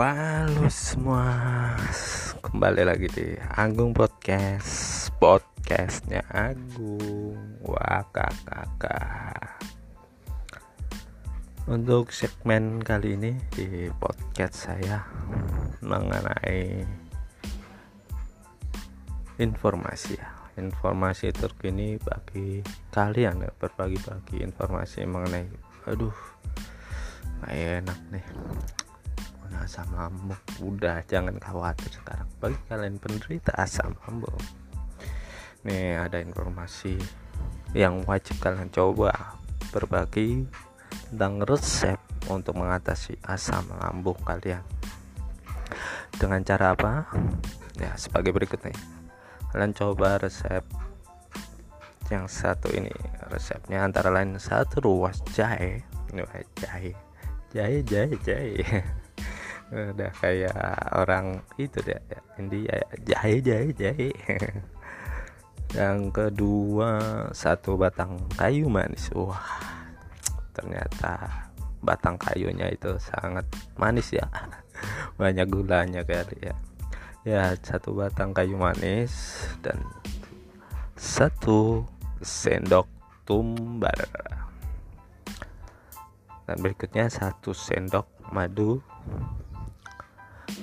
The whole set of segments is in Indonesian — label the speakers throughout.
Speaker 1: Halo semua. Kembali lagi di Agung Podcast Podcastnya Agung. Wah kakak. Untuk segmen kali ini Di podcast saya Mengenai Informasi ya. Informasi terkini bagi kalian ya Berbagi-bagi informasi mengenai Aduh enak nih asam lambung udah jangan khawatir sekarang. Bagi kalian penderita asam lambung nih ada informasi yang wajib kalian coba berbagi tentang resep untuk mengatasi asam lambung kalian. Dengan cara apa? Ya sebagai berikut nih. Kalian coba resep yang satu ini. Resepnya antara lain satu ruas jahe. Jahe. Jahe jahe jahe udah kayak orang itu deh India jahe jahe jahe yang kedua satu batang kayu manis. Wah ternyata batang kayunya itu sangat manis ya. Banyak gulanya kali ya. Ya satu batang kayu manis dan satu sendok tumbar. Dan berikutnya satu sendok madu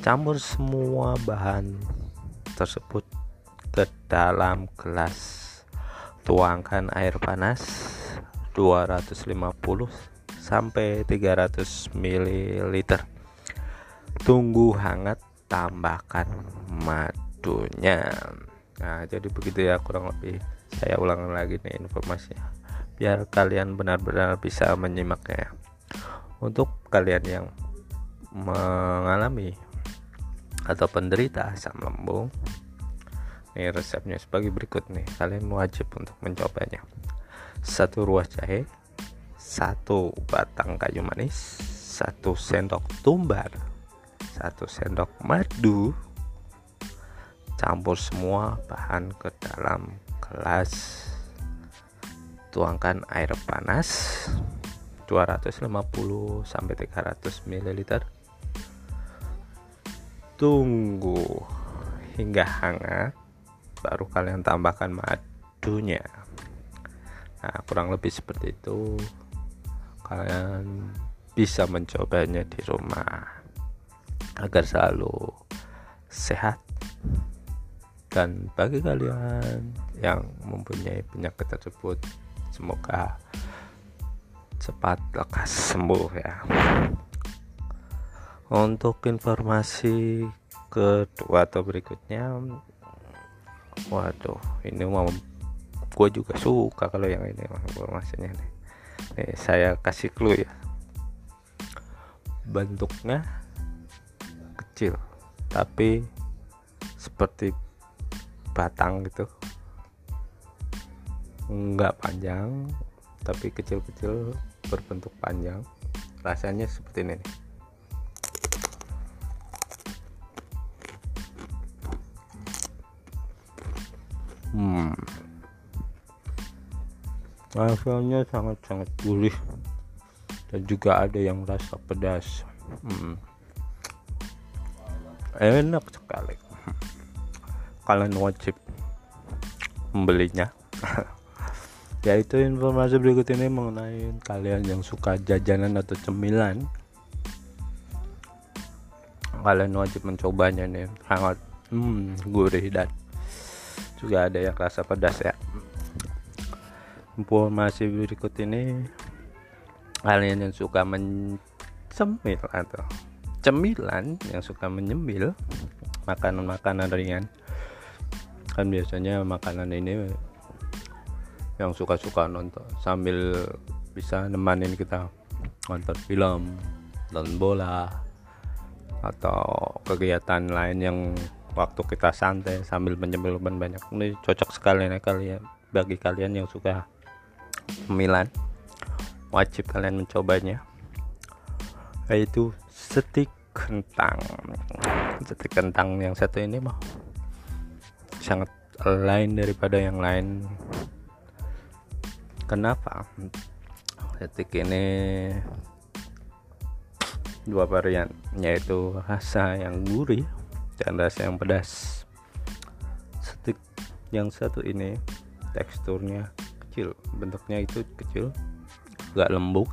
Speaker 1: Campur semua bahan tersebut ke dalam gelas. Tuangkan air panas 250 sampai 300 ml. Tunggu hangat, tambahkan madunya. Nah, jadi begitu ya kurang lebih. Saya ulang lagi nih informasinya biar kalian benar-benar bisa menyimaknya. Untuk kalian yang mengalami atau penderita asam lambung. Ini resepnya sebagai berikut nih. Kalian wajib untuk mencobanya. Satu ruas jahe satu batang kayu manis satu sendok tumbar satu sendok madu campur semua bahan ke dalam gelas. Tuangkan air panas 250 sampai 300 ml tunggu. Hingga hangat baru kalian tambahkan madunya. Nah kurang lebih seperti itu. Kalian bisa mencobanya di rumah agar selalu sehat. Dan bagi kalian yang mempunyai penyakit tersebut semoga cepat lekas sembuh ya untuk informasi kedua atau berikutnya waduh ini mau gue juga suka kalau yang ini informasinya nih. Nih saya kasih clue ya. Bentuknya kecil tapi seperti batang gitu. Enggak panjang tapi kecil-kecil berbentuk panjang. Rasanya seperti ini nih hmm. Rasanya sangat-sangat gurih dan juga ada yang rasa pedas. Hmm. enak sekali. Kalian wajib membelinya. Yaitu informasi berikut ini mengenai kalian yang suka jajanan atau cemilan. Kalian wajib mencobanya nih. Sangat hmm, gurih dan juga ada yang rasa pedas ya. Informasi berikut ini kalian yang suka mencemil atau cemilan yang suka menyemil makanan-makanan ringan kan biasanya makanan ini yang suka-suka nonton sambil bisa nemanin kita. Nonton film nonton bola atau kegiatan lain yang waktu kita santai sambil menyemil ban banyak. Ini cocok sekali nih kalian bagi kalian yang suka Milan wajib kalian mencobanya. Yaitu setik kentang. Setik kentang yang satu ini mah sangat lain daripada yang lain. Kenapa? Setik ini dua varian yaitu rasa yang gurih dan rasa yang pedas. Stick yang satu ini teksturnya kecil. Bentuknya itu kecil agak lembut.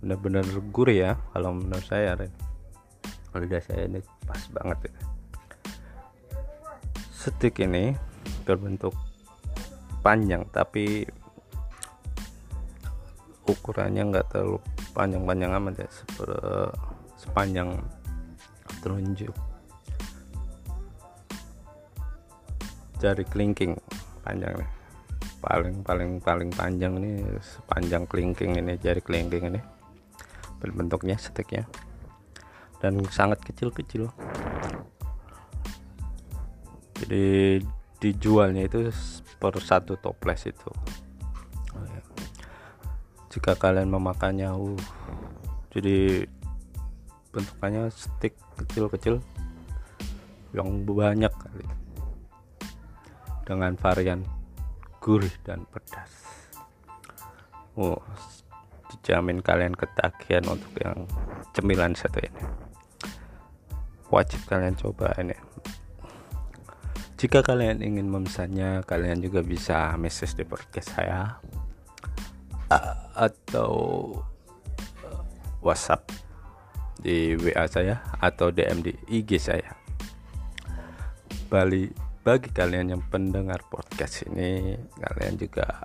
Speaker 1: Benar-benar gurih ya kalau menurut saya lidah saya ini pas banget ya. Stick ini berbentuk panjang tapi ukurannya enggak terlalu panjang-panjang amat ya. Sepanjang telunjuk jari kelingking panjang nih. Paling paling paling panjang ini sepanjang kelingking ini jari kelingking ini. Berbentuknya steknya dan sangat kecil-kecil. Jadi dijualnya itu per satu toples itu. Jika kalian memakannya uh. Jadi bentukannya stick kecil-kecil. Yang banyak kali dengan varian gurih dan pedas. Oh dijamin kalian ketagihan untuk yang cemilan satu ini. Wajib kalian coba ini. Jika kalian ingin memesannya kalian juga bisa message di podcast saya atau uh, WhatsApp di WA saya atau DM di IG saya. Bali bagi kalian yang pendengar podcast ini, kalian juga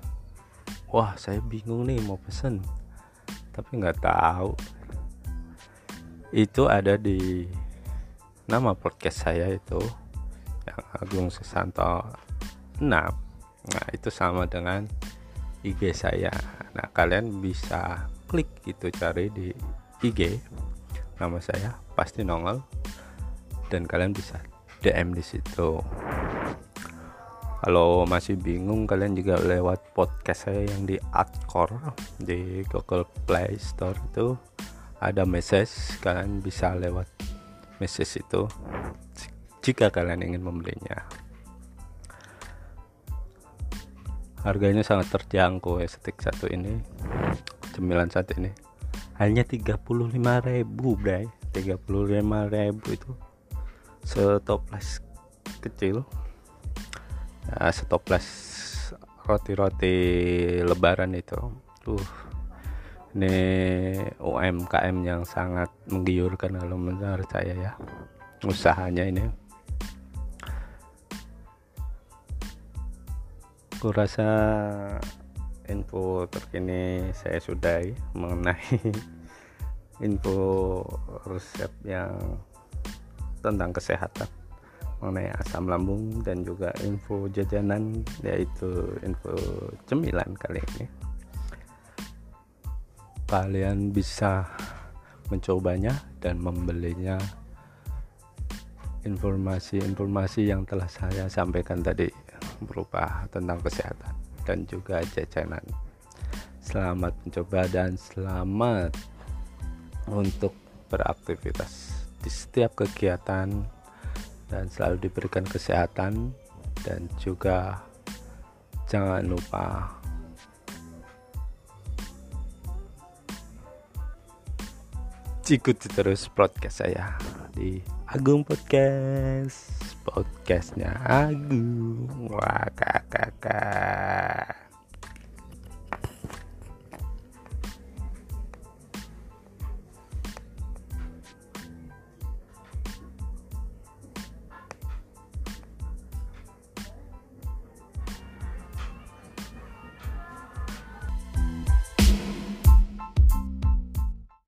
Speaker 1: wah saya bingung nih mau pesen. Tapi nggak tahu. Itu ada di nama podcast saya itu yang Agung Susanto 6 nah itu sama dengan IG saya. Nah kalian bisa klik itu cari di IG nama saya pasti nongol dan kalian bisa DM di situ kalau masih bingung kalian juga lewat podcast saya yang di Adcore di Google Play Store itu. Ada message kalian bisa lewat message itu jika kalian ingin membelinya. Harganya sangat terjangkau ya stick satu ini cemilan satu ini. Hanya 35.000 bray. 35.000 itu setoples kecil nah, setoples roti-roti lebaran itu. Tuh. Ini UMKM yang sangat menggiurkan kalau menurut saya ya usahanya ini. Aku rasa info terkini saya sudahi mengenai info resep yang tentang kesehatan mengenai asam lambung dan juga info jajanan yaitu info cemilan kali ini. Kalian bisa mencobanya dan membelinya. Informasi-informasi yang telah saya sampaikan tadi berupa tentang kesehatan dan juga jajanan. Selamat mencoba dan selamat untuk beraktivitas. Di setiap kegiatan dan selalu diberikan kesehatan dan juga jangan lupa ikuti terus podcast saya di Agung Podcast podcastnya Agung. Wah kakak